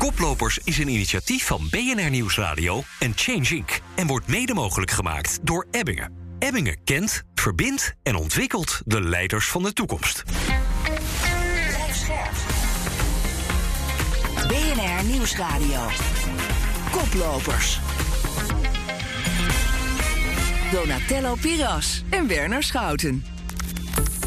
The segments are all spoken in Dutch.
Koplopers is een initiatief van BNR Nieuwsradio en Change Inc. en wordt mede mogelijk gemaakt door Ebbingen. Ebbingen kent, verbindt en ontwikkelt de leiders van de toekomst. BNR Nieuwsradio. Koplopers. Donatello Piras en Werner Schouten.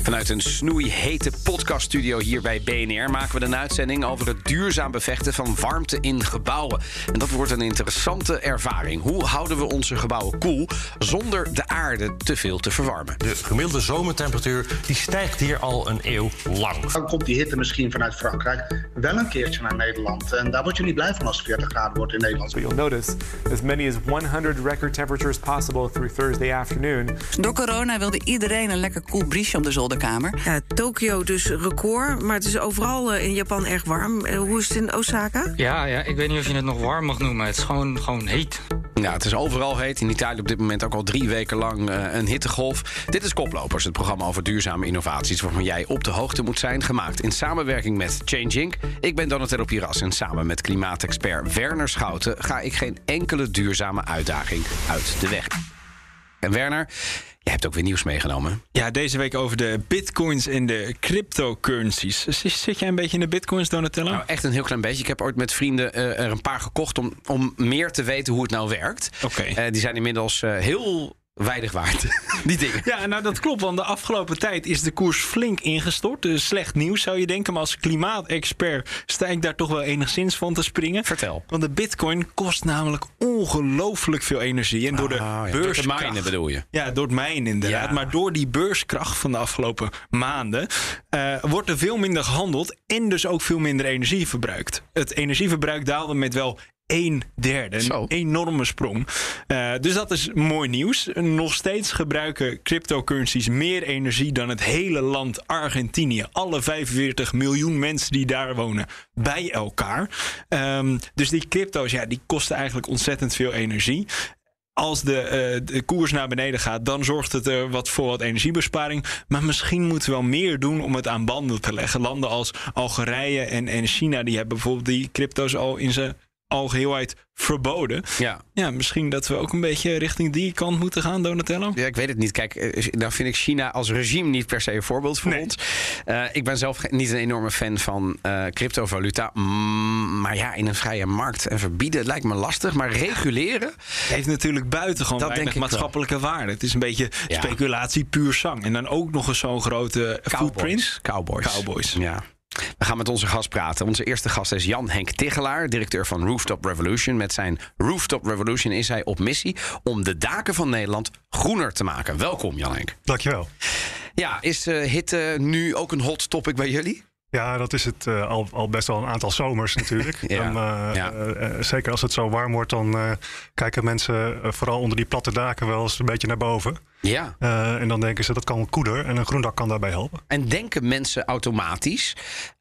Vanuit een snoeihete podcaststudio hier bij BNR maken we een uitzending over het duurzaam bevechten van warmte in gebouwen. En dat wordt een interessante ervaring. Hoe houden we onze gebouwen koel zonder de aarde te veel te verwarmen? De gemiddelde zomertemperatuur die stijgt hier al een eeuw lang. Dan komt die hitte misschien vanuit Frankrijk wel een keertje naar Nederland. En daar word je niet blij van als het 40 graden wordt in Nederland. You'll notice as many as 100 record temperatures possible through Thursday afternoon. Door corona wilde iedereen een lekker koel briesje op de zolderkamer. Ja, Tokio dus record, maar het is overal eh, in Japan erg warm. Eh, Hoe is het in Osaka? Ja, ja, ik weet niet of je het nog warm mag noemen. Het is gewoon, gewoon heet. Ja, het is overal heet. In Italië op dit moment ook al drie weken lang eh, een hittegolf. Dit is Koplopers, het programma over duurzame innovaties... waarvan jij op de hoogte moet zijn. Gemaakt in samenwerking met Change Inc. Ik ben Donatello Piras en samen met klimaatexpert Werner Schouten... ga ik geen enkele duurzame uitdaging uit de weg. En Werner, jij hebt ook weer nieuws meegenomen. Ja, deze week over de bitcoins en de cryptocurrencies. Zit jij een beetje in de bitcoins, Donatello? Nou, echt een heel klein beetje. Ik heb ooit met vrienden eh, er een paar gekocht om, om meer te weten hoe het nou werkt. Oké. Eh, die zijn inmiddels eh, heel weinig waard, die dingen. Ja, nou dat klopt, want de afgelopen tijd is de koers flink ingestort. Dus slecht nieuws zou je denken, maar als klimaatexpert sta ik daar toch wel enigszins van te springen. Vertel. Want de bitcoin kost namelijk ongelooflijk veel energie. En door de ja, door te beurskracht... mijnen bedoel je? Ja, door het mijnen inderdaad. Ja. Maar door die beurskracht van de afgelopen maanden... eh, wordt er veel minder gehandeld en dus ook veel minder energie verbruikt. Het energieverbruik daalde met wel een derde. Een Zo. enorme sprong. Eh, dus dat is mooi nieuws. Nog steeds gebruiken cryptocurrencies meer energie dan het hele land Argentinië. Alle 45 miljoen mensen die daar wonen bij elkaar. Ehm, dus die crypto's, ja, die kosten eigenlijk ontzettend veel energie. Als de, eh, de koers naar beneden gaat, dan zorgt het er wat voor wat energiebesparing. Maar misschien moeten we wel meer doen om het aan banden te leggen. Landen als Algerije en, en China, die hebben bijvoorbeeld die crypto's al in zijn algeheelheid verboden. Ja. Ja, misschien dat we ook een beetje richting die kant moeten gaan, Donatello. Ja, ik weet het niet. Kijk, eh, nou vind ik China als regime niet per se een voorbeeld voor Nee. ons. Eh, ik ben zelf niet een enorme fan van eh, cryptovaluta. Mm, maar ja, in een vrije markt en verbieden lijkt me lastig. Maar reguleren, heeft natuurlijk buitengewoon Dat weinig denk ik wel. maatschappelijke waarde. Het is een beetje Ja. speculatie puur zang. En dan ook nog eens zo'n grote footprint. Cowboys. Cowboys. Ja. We gaan met onze gast praten. Onze eerste gast is Jan Henk Tigelaar, directeur van Rooftop Revolution. Met zijn Rooftop Revolution is hij op missie om de daken van Nederland groener te maken. Welkom, Jan Henk. Dankjewel. Ja, is eh, hitte nu ook een hot topic bij jullie? Ja, dat is het eh, al, al best wel een aantal zomers natuurlijk. Ja, eh, ja. eh, zeker als het zo warm wordt, dan kijken mensen vooral onder die platte daken wel eens een beetje naar boven. Ja. En dan denken ze dat kan koeler en een groen dak kan daarbij helpen. En denken mensen automatisch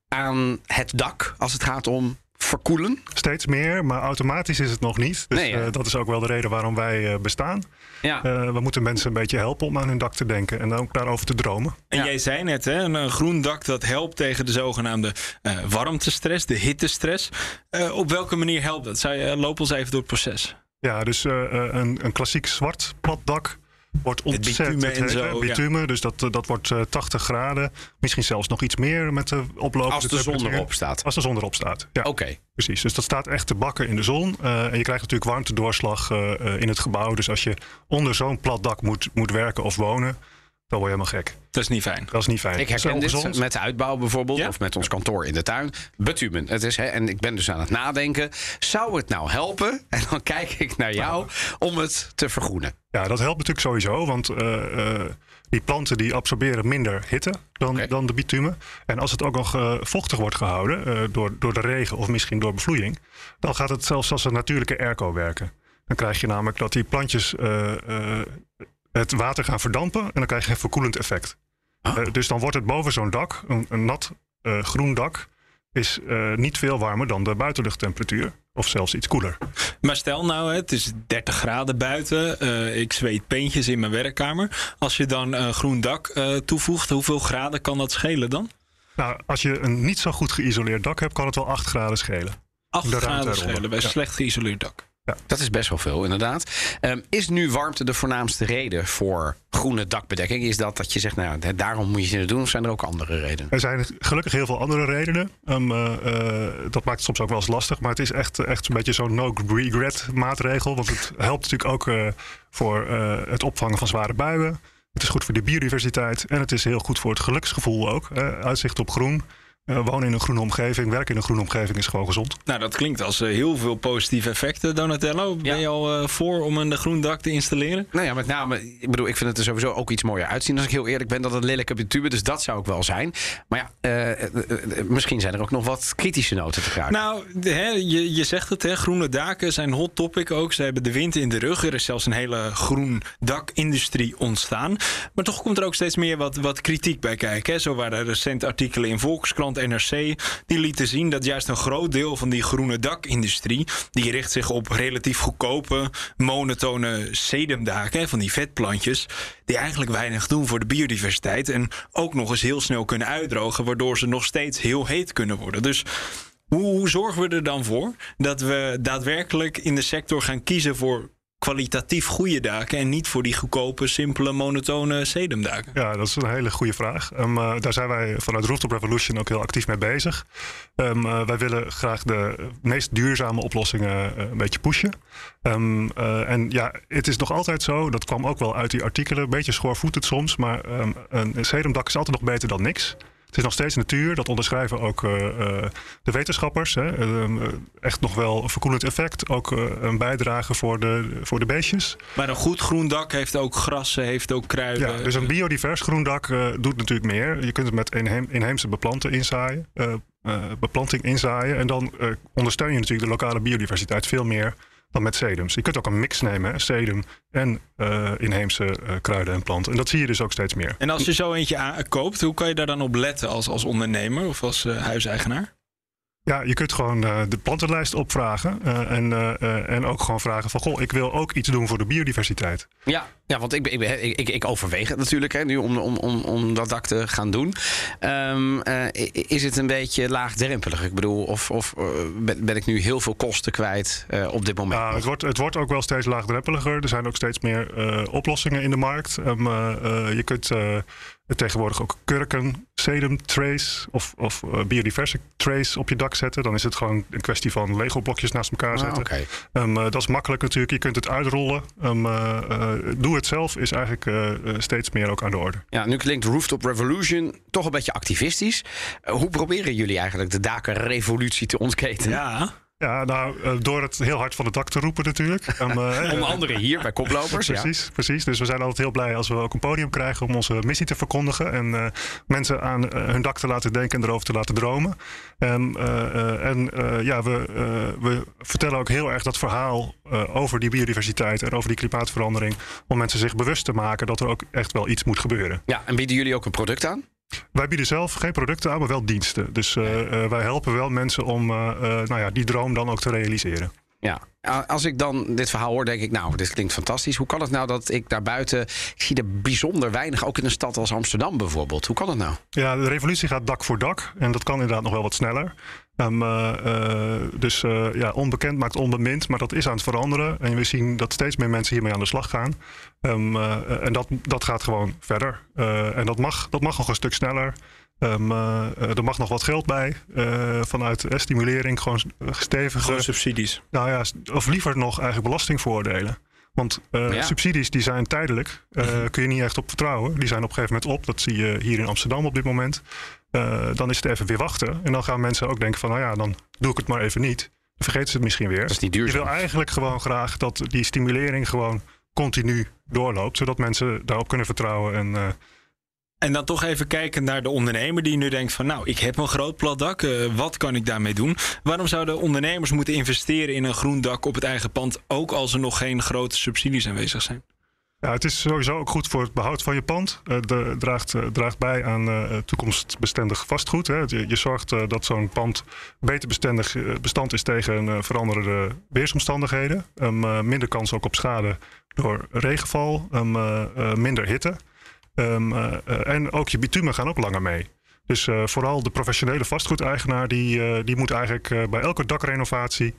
aan het dak als het gaat om verkoelen? Steeds meer, maar automatisch is het nog niet. Dus Nee, eh, dat is ook wel de reden waarom wij eh, bestaan. Ja. Eh, we moeten mensen een beetje helpen om aan hun dak te denken en ook daarover te dromen. En Ja. jij zei net, hè, een, groen dak dat helpt tegen de zogenaamde eh, warmtestress, de hittestress. Eh, op welke manier helpt dat? Zou je, eh, loop ons even door het proces. Ja, dus een, een klassiek zwart plat dak wordt ontzettend bitumen en heet, zo, ja. Bitumen, dus dat, eh, dat wordt eh, 80 graden. Misschien zelfs nog iets meer met de oplopende Als de zon erop staat. Als de zon erop staat, ja. Oké. Precies, dus dat staat echt te bakken in de zon. Eh, en je krijgt natuurlijk warmtedoorslag eh, eh, in het gebouw. Dus als je onder zo'n plat dak moet, moet werken of wonen, dan word je helemaal gek. Dat is niet fijn. Dat is niet fijn. Ik herken dit met de uitbouw bijvoorbeeld, Ja? of met ons kantoor in de tuin. Bitumen. Het is, hè, en ik ben dus aan het nadenken, zou het nou helpen? En dan kijk ik naar jou om het te vergroenen. Ja, dat helpt natuurlijk sowieso, want eh, eh, die planten die absorberen minder hitte dan, dan de bitumen. En als het ook nog eh, vochtig wordt gehouden eh, door, door de regen of misschien door bevloeiing, dan gaat het zelfs als een natuurlijke airco werken. Dan krijg je namelijk dat die plantjes eh, eh, het water gaan verdampen en dan krijg je een verkoelend effect. Oh. Eh, dus dan wordt het boven zo'n dak, een, een nat eh, groen dak, is eh, niet veel warmer dan de buitenluchttemperatuur. Of zelfs iets koeler. Maar stel nou, het is 30 graden buiten. ik zweet peentjes in mijn werkkamer. Als je dan een groen dak toevoegt, hoeveel graden kan dat schelen dan? Nou, als je een niet zo goed geïsoleerd dak hebt, kan het wel 8 graden schelen. 8 de ruimte graden schelen bij Ja. slecht geïsoleerd dak. Dat is best wel veel, inderdaad. Ehm, is nu warmte de voornaamste reden voor groene dakbedekking? Is dat dat je zegt, nou, ja, daarom moet je het doen? Of zijn er ook andere redenen? Er zijn gelukkig heel veel andere redenen. Um, uh, uh, dat maakt het soms ook wel eens lastig. Maar het is echt, echt een beetje zo'n no-regret maatregel. Want het helpt natuurlijk ook uh, voor het opvangen van zware buien. Het is goed voor de biodiversiteit. En het is heel goed voor het geluksgevoel ook. uitzicht op groen. Uh, wonen in een groene omgeving, werken in een groene omgeving is gewoon gezond. Nou, dat klinkt als uh, heel veel positieve effecten, Donatello. Ben ja. je al uh, voor om een groen dak te installeren? Nou ja, met name, ik bedoel, ik vind het er sowieso ook iets mooier uitzien. Als ik heel eerlijk ben, dat het lelijk op de tube, dus dat zou ook wel zijn. Maar ja, misschien zijn er ook nog wat kritische noten te kruiden. Nou, hè, je, je zegt het, hè, groene daken zijn hot topic ook. Ze hebben de wind in de rug. Er is zelfs een hele groen dakindustrie ontstaan. Maar toch komt er ook steeds meer wat, wat kritiek bij kijken. Hè. Zo waren er recent artikelen in Volkskrant. NRC, die lieten zien dat juist een groot deel van die groene dakindustrie, die richt zich op relatief goedkope, monotone sedumdaken, van die vetplantjes, die eigenlijk weinig doen voor de biodiversiteit en ook nog eens heel snel kunnen uitdrogen, waardoor ze nog steeds heel heet kunnen worden. Dus hoe, hoe zorgen we er dan voor dat we daadwerkelijk in de sector gaan kiezen voor kwalitatief goede daken en niet voor die goedkope, simpele, monotone sedumdaken? Ja, dat is een hele goede vraag. Um, uh, daar zijn wij vanuit Rooftop Revolution ook heel actief mee bezig. Um, uh, wij willen graag de meest duurzame oplossingen uh, een beetje pushen. Um, en ja, het is nog altijd zo, dat kwam ook wel uit die artikelen, een beetje schoorvoetend soms, maar een sedumdak is altijd nog beter dan niks. Het is nog steeds natuur, dat onderschrijven ook uh, uh, de wetenschappers. Hè. Uh, echt nog wel een verkoelend effect. Ook een bijdrage voor de, voor de beestjes. Maar een goed groen dak heeft ook grassen, heeft ook kruiden. Ja, dus een biodivers groen dak doet natuurlijk meer. Je kunt het met inheem, inheemse beplanten inzaaien, beplanting inzaaien. En dan ondersteun je natuurlijk de lokale biodiversiteit veel meer dan met sedums. Je kunt ook een mix nemen, sedum en uh, inheemse uh, kruiden en planten. En dat zie je dus ook steeds meer. En als je zo eentje koopt, hoe kan je daar dan op letten als, als ondernemer of als uh, huiseigenaar? Ja, je kunt gewoon uh, de plantenlijst opvragen. Uh, en, uh, en ook gewoon vragen van... goh, ik wil ook iets doen voor de biodiversiteit. Ja, ja want ik, ik, ik, ik overweeg het natuurlijk hè, nu om, om, om, om dat dak te gaan doen. Um, is het een beetje laagdrempelig? Ik bedoel, of, of ben, ik nu heel veel kosten kwijt op dit moment? Ja, het, wordt, het wordt ook wel steeds laagdrempeliger. Er zijn ook steeds meer oplossingen in de markt. Um, je kunt tegenwoordig ook kurken, sedum trays of, of uh, biodiverse trays op je dak zetten. Dan is het gewoon een kwestie van Lego-blokjes naast elkaar zetten. Ah, okay. um, uh, dat is makkelijk natuurlijk. Je kunt het uitrollen. Um, uh, doe het zelf is eigenlijk steeds meer ook aan de orde. Ja, nu klinkt Rooftop Revolution toch een beetje activistisch. hoe proberen jullie eigenlijk de dakenrevolutie te ontketen? Ja. Ja, nou, door het heel hard van het dak te roepen natuurlijk. Um, uh, Onder andere hier bij Koplopers. precies, ja. precies. Dus we zijn altijd heel blij als we ook een podium krijgen om onze missie te verkondigen. En uh, mensen aan uh, hun dak te laten denken en erover te laten dromen. Um, en ja, we, we vertellen ook heel erg dat verhaal over die biodiversiteit en over die klimaatverandering. Om mensen zich bewust te maken dat er ook echt wel iets moet gebeuren. Ja, en bieden jullie ook een product aan? Wij bieden zelf geen producten aan, maar wel diensten. Dus uh, uh, wij helpen wel mensen om uh, nou ja, die droom dan ook te realiseren. Ja, als ik dan dit verhaal hoor, denk ik, nou, dit klinkt fantastisch. Hoe kan het nou dat ik daarbuiten, ik zie er bijzonder weinig, ook in een stad als Amsterdam bijvoorbeeld. Hoe kan het nou? Ja, de revolutie gaat dak voor dak en dat kan inderdaad nog wel wat sneller. Um, uh, uh, dus uh, ja, onbekend maakt onbemind, maar dat is aan het veranderen. En we zien dat steeds meer mensen hiermee aan de slag gaan. Um, en dat, dat gaat gewoon verder. en dat mag, dat mag nog een stuk sneller. Um, er mag nog wat geld bij vanuit stimulering, gewoon stevige... Gewoon subsidies. Nou ja, of liever nog eigenlijk belastingvoordelen. Want uh, ja. subsidies die zijn tijdelijk, uh, kun je niet echt op vertrouwen. Die zijn op een gegeven moment op. Dat zie je hier in Amsterdam op dit moment. Uh, dan is het even weer wachten. En dan gaan mensen ook denken van, nou ja, dan doe ik het maar even niet. Dan vergeten ze het misschien weer. Dat is niet duurzaam. Je wil eigenlijk gewoon graag dat die stimulering gewoon continu doorloopt. Zodat mensen daarop kunnen vertrouwen en... En dan toch even kijken naar de ondernemer die nu denkt van... nou, ik heb een groot plat dak, uh, wat kan ik daarmee doen? Waarom zouden ondernemers moeten investeren in een groen dak op het eigen pand... ook als er nog geen grote subsidies aanwezig zijn? Ja, het is sowieso ook goed voor het behoud van je pand. Het uh, draagt, uh, draagt bij aan uh, toekomstbestendig vastgoed. Hè. Je, zorgt dat zo'n pand beter bestendig, bestand is tegen veranderende weersomstandigheden. Um, minder kans ook op schade door regenval, um, minder hitte. Uh, en ook je bitumen gaan ook langer mee. Dus vooral de professionele vastgoedeigenaar, die, die moet eigenlijk bij elke dakrenovatie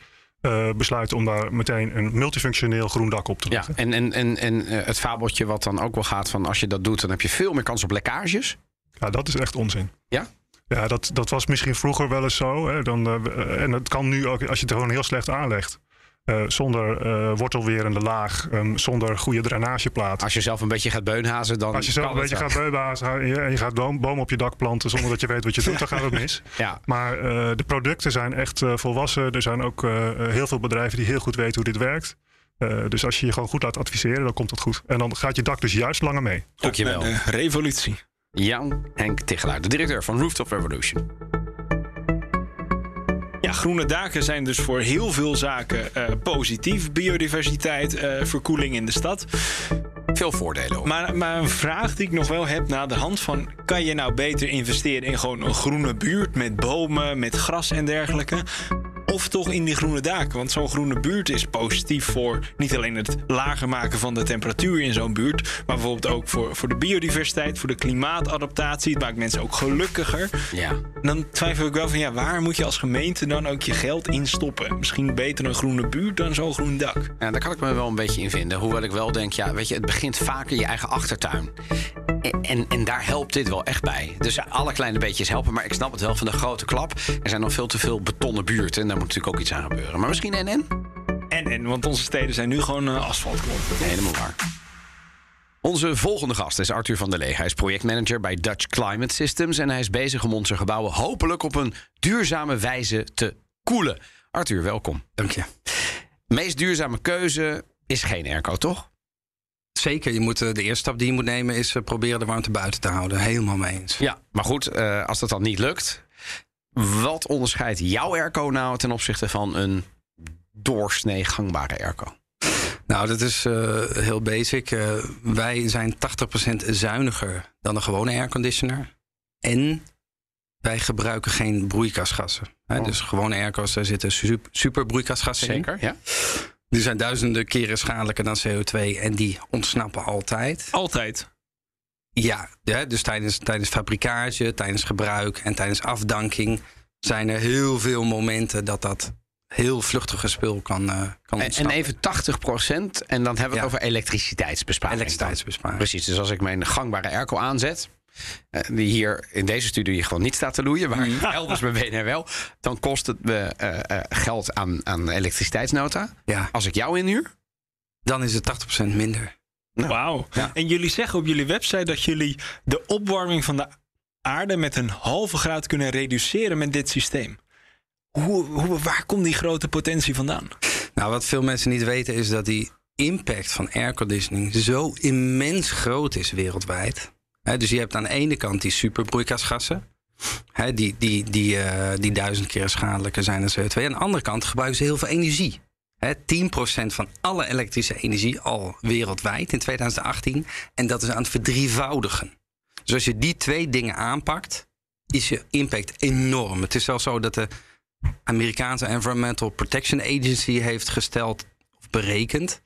besluiten om daar meteen een multifunctioneel groen dak op te leggen. Ja, en, en, en, en het fabeltje wat dan ook wel gaat van als je dat doet, dan heb je veel meer kans op lekkages. Ja, dat is echt onzin. Ja? Ja, dat, dat was misschien vroeger wel eens zo. Hè, dan, en het kan nu ook als je het gewoon heel slecht aanlegt. Uh, zonder uh, wortelwerende laag, um, zonder goede drainageplaat. Als je zelf een beetje gaat beunhazen, dan. Als je zelf een beetje gaat beunhazen en je gaat boom, boom op je dak planten zonder dat je weet wat je doet, dan gaat het mis. Ja. Maar uh, de producten zijn echt volwassen. Er zijn ook heel veel bedrijven die heel goed weten hoe dit werkt. dus als je je gewoon goed laat adviseren, dan komt het goed. En dan gaat je dak dus juist langer mee. Dankjewel. revolutie. Jan Henk Tichelaar, de directeur van Rooftop Revolution. Groene daken zijn dus voor heel veel zaken uh, positief. Biodiversiteit, uh, verkoeling in de stad. Veel voordelen hoor. Maar, maar een vraag die ik nog wel heb na de hand van... kan je nou beter investeren in gewoon een groene buurt... met bomen, met gras en dergelijke... Of toch in die groene daken. Want zo'n groene buurt is positief voor niet alleen het lager maken van de temperatuur in zo'n buurt. Maar bijvoorbeeld ook voor, voor de biodiversiteit, voor de klimaatadaptatie. Het maakt mensen ook gelukkiger. Ja. Dan twijfel ik wel van ja, waar moet je als gemeente dan ook je geld in stoppen? Misschien beter een groene buurt dan zo'n groen dak. Ja, daar kan ik me wel een beetje in vinden. Hoewel ik wel denk, ja, weet je, het begint vaak in je eigen achtertuin. En, en, en, daar helpt dit wel echt bij. Dus alle kleine beetjes helpen, maar ik snap het wel van de grote klap. Er zijn nog veel te veel betonnen buurten. En daar moet natuurlijk ook iets aan gebeuren. Maar misschien NN? NN, want onze steden zijn nu gewoon uh, Nee, helemaal waar. Onze volgende gast is Arthur van der Lee. Hij is projectmanager bij Dutch Climate Systems. En hij is bezig om onze gebouwen hopelijk op een duurzame wijze te koelen. Arthur, welkom. Dank je. Meest duurzame keuze is geen airco, toch? Zeker, je moet, de eerste stap die je moet nemen is proberen de warmte buiten te houden. Helemaal mee eens. Ja, maar goed, uh, als dat dan niet lukt, wat onderscheidt jouw airco nou ten opzichte van een doorsnee gangbare airco? Nou, dat is uh, heel basic. Uh, wij zijn 80% zuiniger dan een gewone airconditioner. En wij gebruiken geen broeikasgassen. Oh. Dus gewone airco's, daar zitten super, super broeikasgassen in. Zeker, ja. Die zijn duizenden keren schadelijker dan CO2 en die ontsnappen altijd. Altijd? Ja, ja dus tijdens, tijdens fabrikage, tijdens gebruik en tijdens afdanking zijn er heel veel momenten dat dat heel vluchtige spul kan, uh, kan en, en even 80 procent, en dan hebben we het over elektriciteitsbesparing. Elektriciteitsbesparing. Precies, dus als ik mijn gangbare airco aanzet, die hier in deze studio hier gewoon niet staat te loeien, maar mm. elders bij BNR wel, dan kost het me uh, geld aan, aan elektriciteitsnota. Ja. Als ik jou inhuur? Dan is het 80% minder. Nou, Wauw. Ja. En jullie zeggen op jullie website dat jullie de opwarming van de aarde met een halve graad kunnen reduceren met dit systeem. Hoe, hoe, waar komt die grote potentie vandaan? Nou, wat veel mensen niet weten is dat die impact van airconditioning zo immens groot is wereldwijd. Dus je hebt aan de ene kant die superbroeikasgassen. die, die, die, uh, die duizend keer schadelijker zijn dan CO2. Aan de andere kant gebruiken ze heel veel energie. He, 10% van alle elektrische energie al wereldwijd in 2018. En dat is aan het verdrievoudigen. Dus als je die twee dingen aanpakt, is je impact enorm. Het is zelfs zo dat de Amerikaanse Environmental Protection Agency heeft gesteld of berekend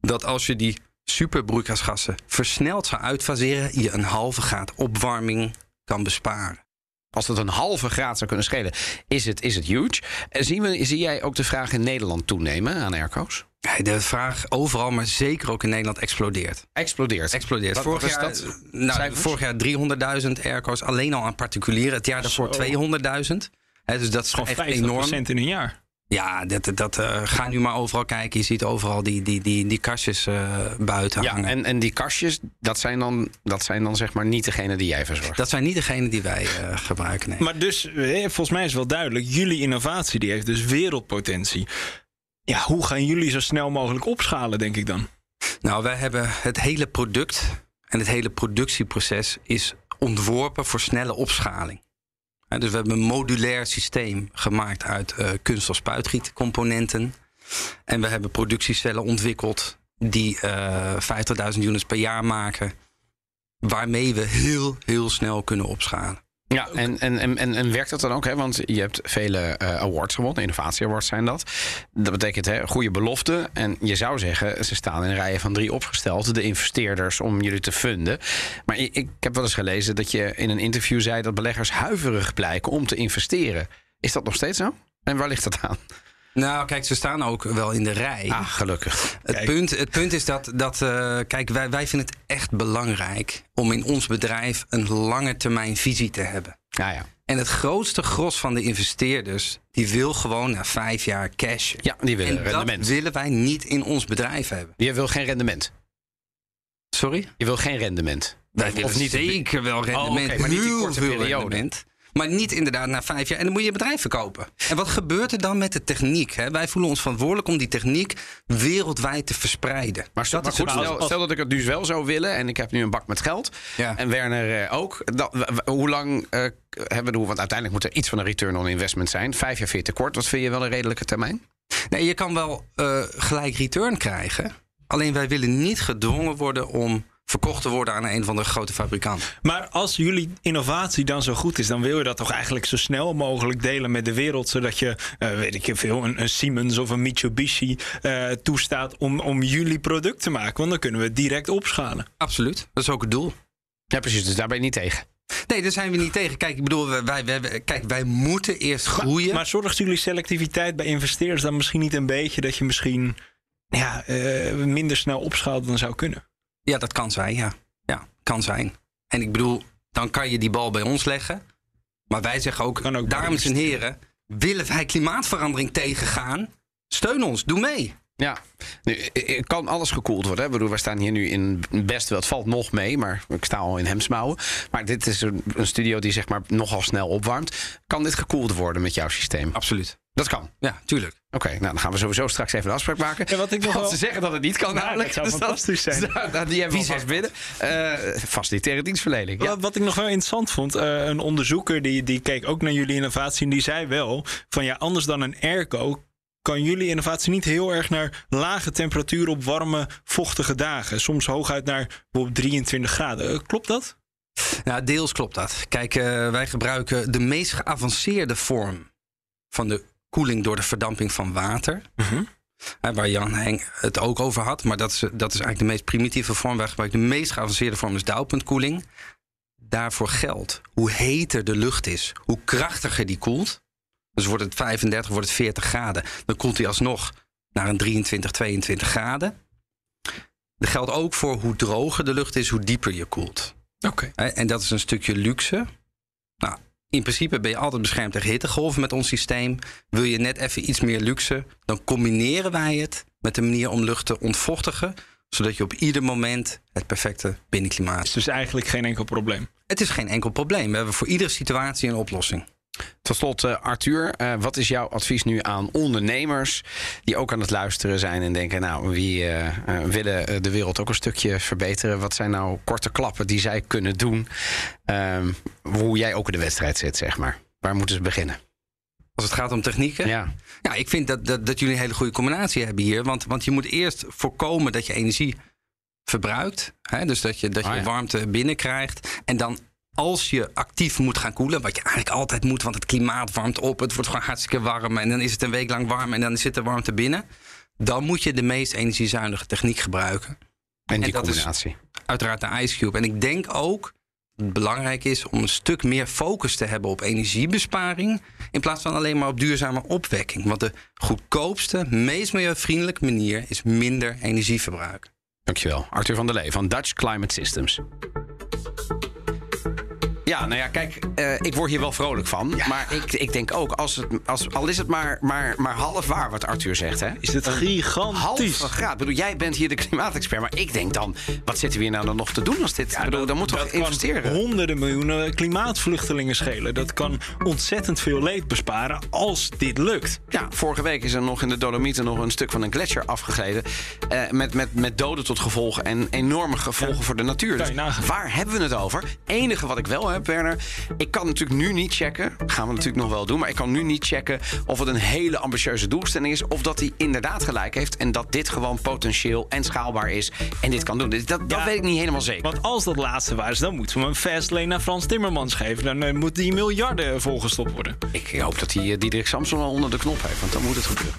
dat als je die superbroeikasgassen versneld zou uitfaseren, je een halve graad opwarming kan besparen. Als dat een halve graad zou kunnen schelen, is het, is het huge. Zien we, zie jij ook de vraag in Nederland toenemen aan airco's? De vraag overal, maar zeker ook in Nederland, explodeert. Explodeert? Explodeert. Wat, vorig, wat jaar, dat? nou, vorig jaar 300.000 airco's alleen al aan particulieren. Het jaar daarvoor 200.000. dus dat is gewoon echt 50% enorm. in een jaar. Ja, dat, dat, uh, ga nu maar overal kijken. Je ziet overal die, die, die, die kastjes uh, buiten ja, hangen. En, en die kastjes, dat zijn, dan, dat zijn dan zeg maar niet degene die jij verzorgt? Dat zijn niet degene die wij uh, gebruiken, nee. Maar dus, volgens mij is wel duidelijk... jullie innovatie die heeft dus wereldpotentie. Ja, hoe gaan jullie zo snel mogelijk opschalen, denk ik dan? Nou, wij hebben het hele product en het hele productieproces... is ontworpen voor snelle opschaling. Dus we hebben een modulair systeem gemaakt uit uh, kunststof spuitgietcomponenten. En we hebben productiecellen ontwikkeld die uh, 50.000 units per jaar maken. Waarmee we heel, heel snel kunnen opschalen. Ja, en, en, en, en, werkt dat dan ook? Hè? Want je hebt vele eh, awards gewonnen, innovatie awards zijn dat. Dat betekent hè, goede belofte. En je zou zeggen, ze staan in rijen van drie opgesteld, de investeerders, om jullie te funden. Maar ik, ik heb wel eens gelezen dat je in een interview zei dat beleggers huiverig blijken om te investeren. Is dat nog steeds zo? En waar ligt dat aan? Nou, kijk, ze staan ook wel in de rij. Ah, gelukkig. Het, punt, het punt is dat, dat eh, kijk, wij, wij vinden het echt belangrijk om in ons bedrijf een lange termijn visie te hebben. Ja, ja. En het grootste gros van de investeerders, die wil gewoon na vijf jaar cash. Ja, die willen en rendement. dat willen wij niet in ons bedrijf hebben. Je wil geen rendement. Sorry? Je wil geen rendement. Wij Of- willen of niet- zeker wel rendement. oké, maar niet die korte periode. rendement. Maar niet inderdaad na vijf jaar. En dan moet je je bedrijf verkopen. En wat gebeurt er dan met de techniek? Hè? Wij voelen ons verantwoordelijk om die techniek wereldwijd te verspreiden. Maar, dat goed, stel, punt. stel dat ik het nu wel zou willen en ik heb nu een bak met geld. En Werner eh, ook. Hoe lang eh, hebben we, want uiteindelijk moet er iets van een return on investment zijn. Vijf jaar vind je te kort. Wat vind je wel een redelijke termijn? Nee, je kan wel eh, gelijk return krijgen. Alleen wij willen niet gedwongen worden om verkocht te worden aan een van de grote fabrikanten. Maar als jullie innovatie dan zo goed is, dan wil je dat toch eigenlijk zo snel mogelijk delen met de wereld. Zodat je, eh, weet ik veel, een, een Siemens of een Mitsubishi eh, toestaat om, om jullie product te maken. Want dan kunnen we het direct opschalen. Absoluut, dat is ook het doel. Ja, precies. Dus daar ben je niet tegen. Nee, daar zijn we niet tegen. Kijk, ik bedoel, wij, wij, wij- kijk, wij moeten eerst groeien. Maar zorgt jullie selectiviteit bij investeerders dan misschien niet een beetje dat je misschien ja, eh, minder snel opschaalt dan zou kunnen? Ja, dat kan zijn, ja. Ja, kan zijn. En ik bedoel, dan kan je die bal bij ons leggen. Maar wij zeggen ook, dames en heren, willen wij klimaatverandering tegengaan? Steun ons, doe mee. Ja, nu, kan alles gekoeld worden. Hè? Ik bedoel, wij staan hier nu in best wel. Het valt nog mee, maar ik sta al in hemsmouwen. Maar dit is een, een studio die zeg maar nogal snel opwarmt. Kan dit gekoeld worden met jouw systeem? Absoluut. Dat kan. Ja, tuurlijk. Oké, nou dan gaan we sowieso straks even een afspraak maken. Ja, wat ik nog Want wel- ze zeggen dat het niet kan Nou, namelijk. dat zou Dus fantastisch zijn. nou, die hebben we vast binnen. Eh facilitaire dienstverlening. Ja. Wat, wat ik nog wel interessant vond, eh, een onderzoeker die, die keek ook naar jullie innovatie en die zei wel van ja, anders dan een airco kan jullie innovatie niet heel erg naar lage temperatuur op warme, vochtige dagen. Soms hooguit naar bijvoorbeeld 23 graden. Eh, Klopt dat? Nou, deels klopt dat. Kijk, eh, wij gebruiken de meest geavanceerde vorm van de koeling door de verdamping van water. Hè, waar Jan het ook over had. Maar dat is, dat is eigenlijk de meest primitieve vorm. Wij gebruiken de meest geavanceerde vorm, is dauwpuntkoeling. Daarvoor geldt hoe heter de lucht is, hoe krachtiger die koelt. Dus wordt het 35, wordt het 40 graden. Dan koelt hij alsnog naar een 23, 22 graden. Dat geldt ook voor hoe droger de lucht is, hoe dieper je koelt. Oké. En dat is een stukje luxe. Nou, in principe ben je altijd beschermd tegen hittegolven met ons systeem. Wil je net even iets meer luxe, dan combineren wij het met een manier om lucht te ontvochtigen, zodat je op ieder moment het perfecte binnenklimaat. Is dus eigenlijk geen enkel probleem. Het is geen enkel probleem. We hebben voor iedere situatie een oplossing. Tot slot, eh, Arthur, eh, wat is jouw advies nu aan ondernemers die ook aan het luisteren zijn en denken, nou, wie eh, willen de wereld ook een stukje verbeteren? Wat zijn nou korte klappen die zij kunnen doen? Ehm, hoe jij ook in de wedstrijd zit, zeg maar. Waar moeten ze beginnen? Als het gaat om technieken? Ja. Ja, ik vind dat, dat, dat jullie een hele goede combinatie hebben hier. Want, want je moet eerst voorkomen dat je energie verbruikt. Hè? Dus dat je, dat je ja. warmte binnenkrijgt. En dan als je actief moet gaan koelen, wat je eigenlijk altijd moet, want het klimaat warmt op. Het wordt gewoon hartstikke warm. En dan is het een week lang warm en dan zit de warmte binnen. Dan moet je de meest energiezuinige techniek gebruiken. En die dat is combinatie. uiteraard de Ice Cube. En ik denk ook dat het belangrijk is om een stuk meer focus te hebben op energiebesparing. In plaats van alleen maar op duurzame opwekking. Want de goedkoopste, meest milieuvriendelijke manier is minder energie verbruiken. Dankjewel. Arthur van der Lee van Dutch Climate Systems. Ja, nou ja, kijk, eh, ik word hier wel vrolijk van. Maar ik, ik denk ook, als het, als, al is het maar, maar, maar half waar wat Arthur zegt. Hè? Is het gigantisch? Half graad. Ik bedoel, jij bent hier de klimaatexpert. Maar ik denk dan, wat zitten we hier nou dan nog te doen als dit? bedoel, dan moeten we dat investeren. kan honderden miljoenen klimaatvluchtelingen schelen. Dat kan ontzettend veel leed besparen als dit lukt. Ja, vorige week is er nog in de Dolomieten nog een stuk van een gletsjer afgegleden. eh, met, met, met doden tot gevolg en enorme gevolgen voor de natuur. Dus waar hebben we het over? enige wat ik wel heb Werner. Ik kan natuurlijk nu niet checken, gaan we natuurlijk nog wel doen... maar ik kan nu niet checken of het een hele ambitieuze doelstelling is... of dat hij inderdaad gelijk heeft en dat dit gewoon potentieel en schaalbaar is... en dit kan doen. Dat, dat Ja. weet ik niet helemaal zeker. Want als dat laatste waar is, dan moeten we een fastlane naar Frans Timmermans geven. Dan eh, moeten die miljarden volgestopt worden. Ik hoop dat hij eh, Diederik Samson wel onder de knop heeft, want dan moet het gebeuren.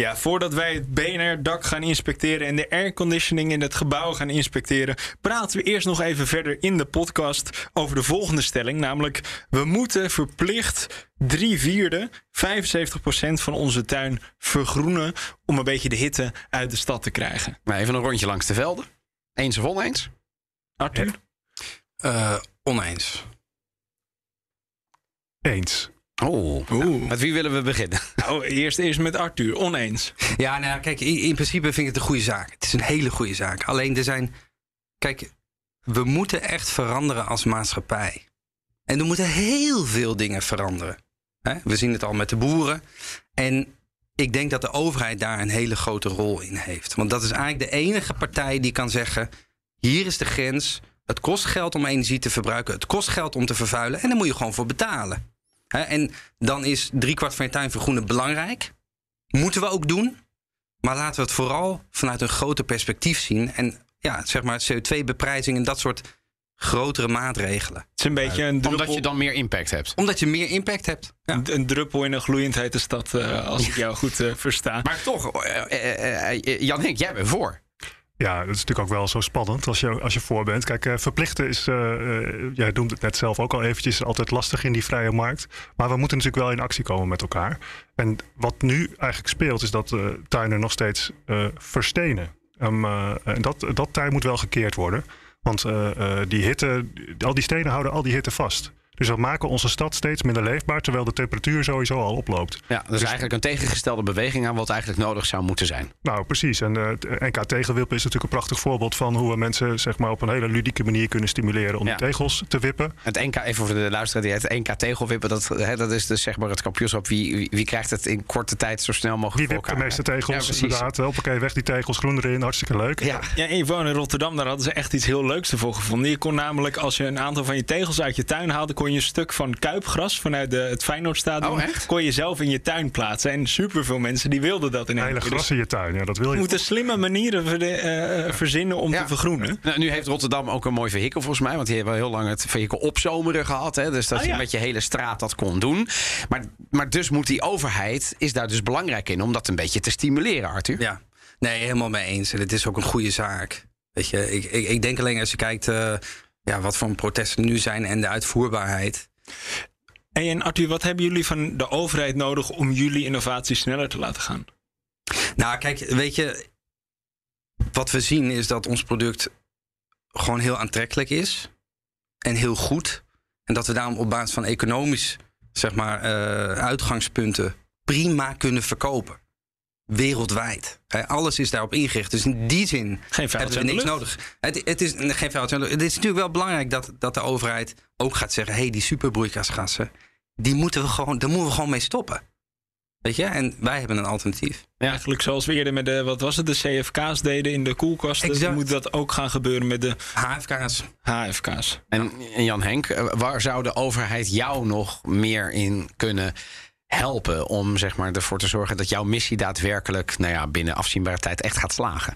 Ja, voordat wij het BNR-dak gaan inspecteren en de airconditioning in het gebouw gaan inspecteren, praten we eerst nog even verder in de podcast over de volgende stelling. Namelijk, we moeten verplicht drie vierde, 75% van onze tuin vergroenen om een beetje de hitte uit de stad te krijgen. Maar even een rondje langs de velden. Eens of oneens? Arthur? Eh, oneens. Eens. Oh, nou, met wie willen we beginnen? Nou, eerst, eerst met Arthur, oneens. Ja, nou kijk, in, in principe vind ik het een goede zaak. Het is een hele goede zaak. Alleen er zijn. Kijk, we moeten echt veranderen als maatschappij. En er moeten heel veel dingen veranderen. We zien het al met de boeren. En ik denk dat de overheid daar een hele grote rol in heeft. Want dat is eigenlijk de enige partij die kan zeggen: hier is de grens. Het kost geld om energie te verbruiken. Het kost geld om te vervuilen. En daar moet je gewoon voor betalen. Hè? En dan is driekwart van je tuin vergroenen belangrijk. Moeten we ook doen. Maar laten we het vooral vanuit een groter perspectief zien. En ja, zeg maar CO2-beprijzing en dat soort grotere maatregelen. Het is een beetje een druppel, Omdat je dan meer impact hebt. Omdat je meer impact hebt. Ja. een, een druppel in een gloeiend hete stad, eh, als ik jou goed eh, versta. Maar toch, eh, Jan Henk, jij bent voor. Ja, dat is natuurlijk ook wel zo spannend als je, als je voor bent. Kijk, eh, verplichten is, eh, eh, jij noemde het net zelf ook al eventjes, altijd lastig in die vrije markt. Maar we moeten natuurlijk wel in actie komen met elkaar. En wat nu eigenlijk speelt, is dat tuinen nog steeds verstenen. Ehm, eh, en dat, dat tij moet wel gekeerd worden. Want die hitte, al die stenen houden al die hitte vast. Dus dat maken onze stad steeds minder leefbaar, terwijl de temperatuur sowieso al oploopt. Ja, dat is eigenlijk een tegengestelde beweging aan wat eigenlijk nodig zou moeten zijn. Nou, precies. En eh, het NK Tegelwippen is natuurlijk een prachtig voorbeeld van hoe we mensen zeg maar, op een hele ludieke manier kunnen stimuleren om Ja. die tegels te wippen. Het NK, even voor de luisteraar, die het NK tegelwippen, dat, hè, dat is dus zeg maar het kampioenschap. Wie, wie, wie krijgt het in korte tijd zo snel mogelijk Wie voor wipt de meeste tegels? Ja, precies. inderdaad. Hoppakee, weg die tegels, groen erin, hartstikke leuk. Ja, Ja, ik woon in Rotterdam, daar hadden ze echt iets heel leuks ervoor gevonden. Je kon namelijk, als je een aantal van je tegels uit je tuin haalde, kon je een stuk van kuipgras vanuit de, het Feyenoordstadion, Oh, echt? kon je zelf in je tuin plaatsen. En superveel mensen die wilden dat in Een één hele gras Dus in je tuin, ja, dat wil we je. moeten slimme manieren ver- eh, verzinnen om Ja. te vergroenen. Nou, nu heeft Rotterdam ook een mooi vehikel volgens mij. Want die hebben wel heel lang het vehikel opzomeren gehad. Hè, dus dat Ah, je met je hele straat dat kon doen. Maar, maar dus moet die overheid, is daar dus belangrijk in om dat een beetje te stimuleren, Arthur. Ja, nee, helemaal mee eens. En het is ook een goede zaak. Weet je, ik, ik, ik denk alleen als je kijkt eh, ja, wat voor protesten nu zijn en de uitvoerbaarheid. En, Arthur, wat hebben jullie van de overheid nodig om jullie innovatie sneller te laten gaan? Nou, kijk, weet je, wat we zien is dat ons product gewoon heel aantrekkelijk is en heel goed. En dat we daarom op basis van economisch, zeg maar, eh, uitgangspunten prima kunnen verkopen. Wereldwijd. Hè, alles is daarop ingericht. Dus in die zin Geen hebben we niks lucht. nodig. Het, het is nee, geen. Het is natuurlijk wel belangrijk dat, dat de overheid ook gaat zeggen: hé, hey, die superbroeikasgassen, die moeten we gewoon, daar moeten we gewoon mee stoppen. Weet je, en wij hebben een alternatief. Eigenlijk zoals we eerder met de, wat was het, de CFK's deden in de koelkasten. Exact. Moet dat ook gaan gebeuren met de HFK's. HFK's. En, en Jan Henk, eh, waar zou de overheid jou nog meer in kunnen helpen om zeg maar, ervoor te zorgen dat jouw missie daadwerkelijk nou ja, binnen afzienbare tijd echt gaat slagen?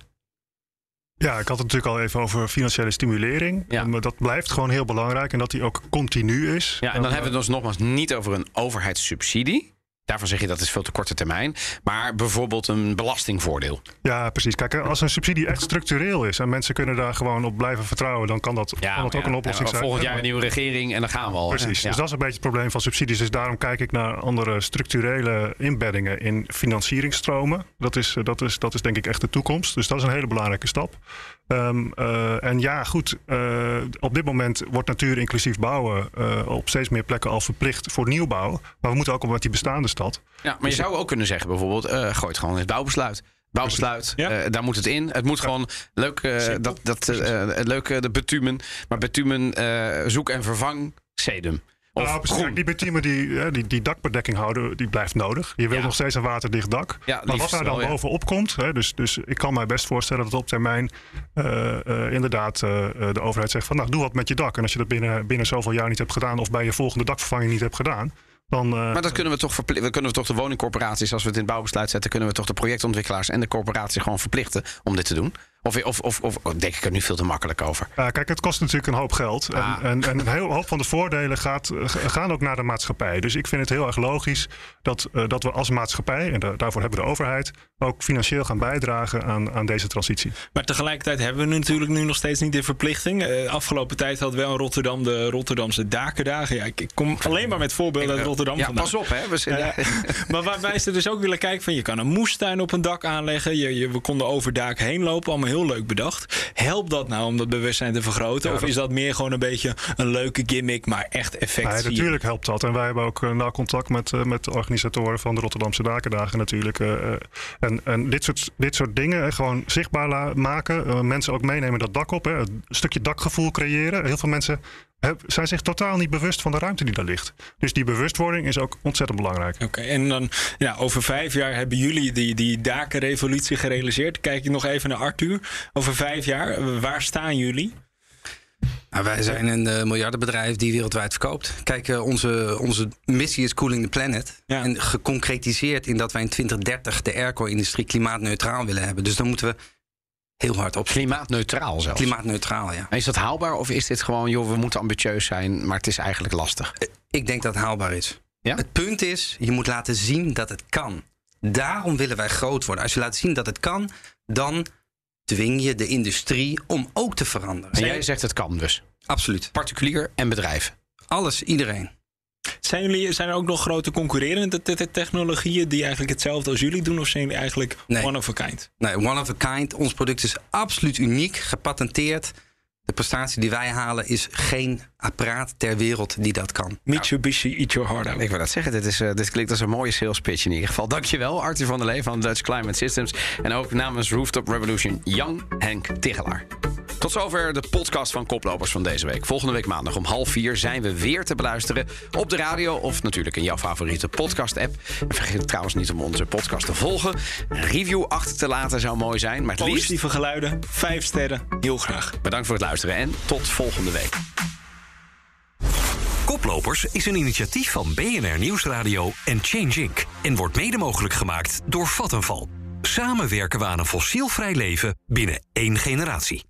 Ja, ik had het natuurlijk al even over financiële stimulering. Ja. Maar dat blijft gewoon heel belangrijk en dat die ook continu is. Ja, en dan hebben we het dus nogmaals niet over een overheidssubsidie. Daarvan zeg je dat is veel te korte termijn. Maar bijvoorbeeld een belastingvoordeel. Ja, precies. Kijk, als een subsidie echt structureel is en mensen kunnen daar gewoon op blijven vertrouwen, dan kan dat, kan dat ook een oplossing ja, zijn. Volgend jaar een nieuwe regering en dan gaan we al. Precies, Ja. dus dat is een beetje het probleem van subsidies. Dus daarom kijk ik naar andere structurele inbeddingen in financieringstromen. Dat is, dat is, dat is denk ik echt de toekomst. Dus dat is een hele belangrijke stap. Ehm, eh, en ja, goed, eh, op dit moment wordt natuur inclusief bouwen eh, op steeds meer plekken al verplicht voor nieuwbouw. Maar we moeten ook op met die bestaande stad. Ja, maar je zou ook kunnen zeggen bijvoorbeeld, eh gooi het gewoon in het bouwbesluit. Bouwbesluit, Ja. eh, daar moet het in. Het moet gewoon leuk, eh, dat, dat, eh, leuk de betumen. Maar betumen, eh, zoek en vervang sedum. Of nou, precies. Die die, eh, die, die dakbedekking houden, die blijft nodig. Je wilt Ja. nog steeds een waterdicht dak. Ja, maar wat daar dan wel, bovenop komt, hè, dus, dus ik kan mij best voorstellen dat op termijn eh, eh, inderdaad de overheid zegt van nou doe wat met je dak. En als je dat binnen, binnen zoveel jaar niet hebt gedaan of bij je volgende dakvervanging niet hebt gedaan, dan... Maar dat kunnen we toch verplichten. Kunnen we toch de woningcorporaties, als we het in het bouwbesluit zetten, kunnen we toch de projectontwikkelaars en de corporaties gewoon verplichten om dit te doen? Of, of, of, of oh, denk ik er nu veel te makkelijk over? Ja, kijk, het kost natuurlijk een hoop geld. En, Ah. en, en een heel hoop van de voordelen gaat, eh, gaan ook naar de maatschappij. Dus ik vind het heel erg logisch dat, eh, dat we als maatschappij, en da- daarvoor hebben we de overheid, ook financieel gaan bijdragen aan, aan deze transitie. Maar tegelijkertijd hebben we natuurlijk nu nog steeds niet de verplichting. Eh, afgelopen tijd hadden we wel in Rotterdam de Rotterdamse dakendagen. Ja, ik, ik kom alleen maar met voorbeelden uit Rotterdam Ja, vandaan. pas op, hè? We zijn, maar waarbij ze dus ook willen kijken van je kan een moestuin op een dak aanleggen. Je, je, we konden over daken heen lopen, allemaal heel leuk bedacht. Helpt dat nou om dat bewustzijn te vergroten? Ja, of is dat meer gewoon een beetje een leuke gimmick, maar echt effect Nee, natuurlijk helpt dat. En wij hebben ook eh, nauw contact met, eh, met de organisatoren van de Rotterdamse Dakendagen natuurlijk. eh, en en dit, soort, dit soort dingen gewoon zichtbaar maken. mensen ook meenemen dat dak op. Hè, een stukje dakgevoel creëren. Heel veel mensen zijn zich totaal niet bewust van de ruimte die daar ligt. Dus die bewustwording is ook ontzettend belangrijk. Oké, en dan ja, over vijf jaar hebben jullie die, die dakenrevolutie gerealiseerd. Kijk ik nog even naar Arthur. Over vijf jaar, waar staan jullie? Nou, wij zijn een eh, miljardenbedrijf die wereldwijd verkoopt. Kijk, eh, onze, onze missie is Cooling the Planet. En geconcretiseerd in dat wij in 2030 de airco-industrie klimaatneutraal willen hebben. Dus dan moeten we heel hard op. Klimaatneutraal zelfs. Klimaatneutraal, ja. Is dat haalbaar of is dit gewoon, joh, we moeten ambitieus zijn, maar het is eigenlijk lastig? Ik denk dat het haalbaar is. Ja? Het punt is, je moet laten zien dat het kan. Daarom willen wij groot worden. Als je laat zien dat het kan, dan dwing je de industrie om ook te veranderen. En jij zegt het kan dus? Absoluut. Particulier en bedrijf? Alles, iedereen. Zijn, jullie, zijn er ook nog grote concurrerende te- te- technologieën die eigenlijk hetzelfde als jullie doen? Of zijn jullie eigenlijk one of a kind? Nee, one of a kind. Ons product is absoluut uniek, gepatenteerd. De prestatie die wij halen is geen apparaat ter wereld die dat kan. Mitsubishi Eat Your Heart Out. Ik wil dat zeggen, dit, is, eh, dit klinkt als een mooie sales pitch in ieder geval. Dankjewel, Arthur van der Lee van Dutch Climate Systems. En ook namens Rooftop Revolution, Jan Henk Tigelaar. Tot zover de podcast van Koplopers van deze week. Volgende week maandag om half vier zijn we weer te beluisteren op de radio of natuurlijk in jouw favoriete podcast-app. En vergeet trouwens niet om onze podcast te volgen. Een review achter te laten zou mooi zijn, maar het liefst... Positieve geluiden, vijf sterren, heel graag. Bedankt voor het luisteren en tot volgende week. Koplopers is een initiatief van BNR Nieuwsradio en Change Inc. en wordt mede mogelijk gemaakt door Vattenval. Samen werken we aan een fossielvrij leven binnen één generatie.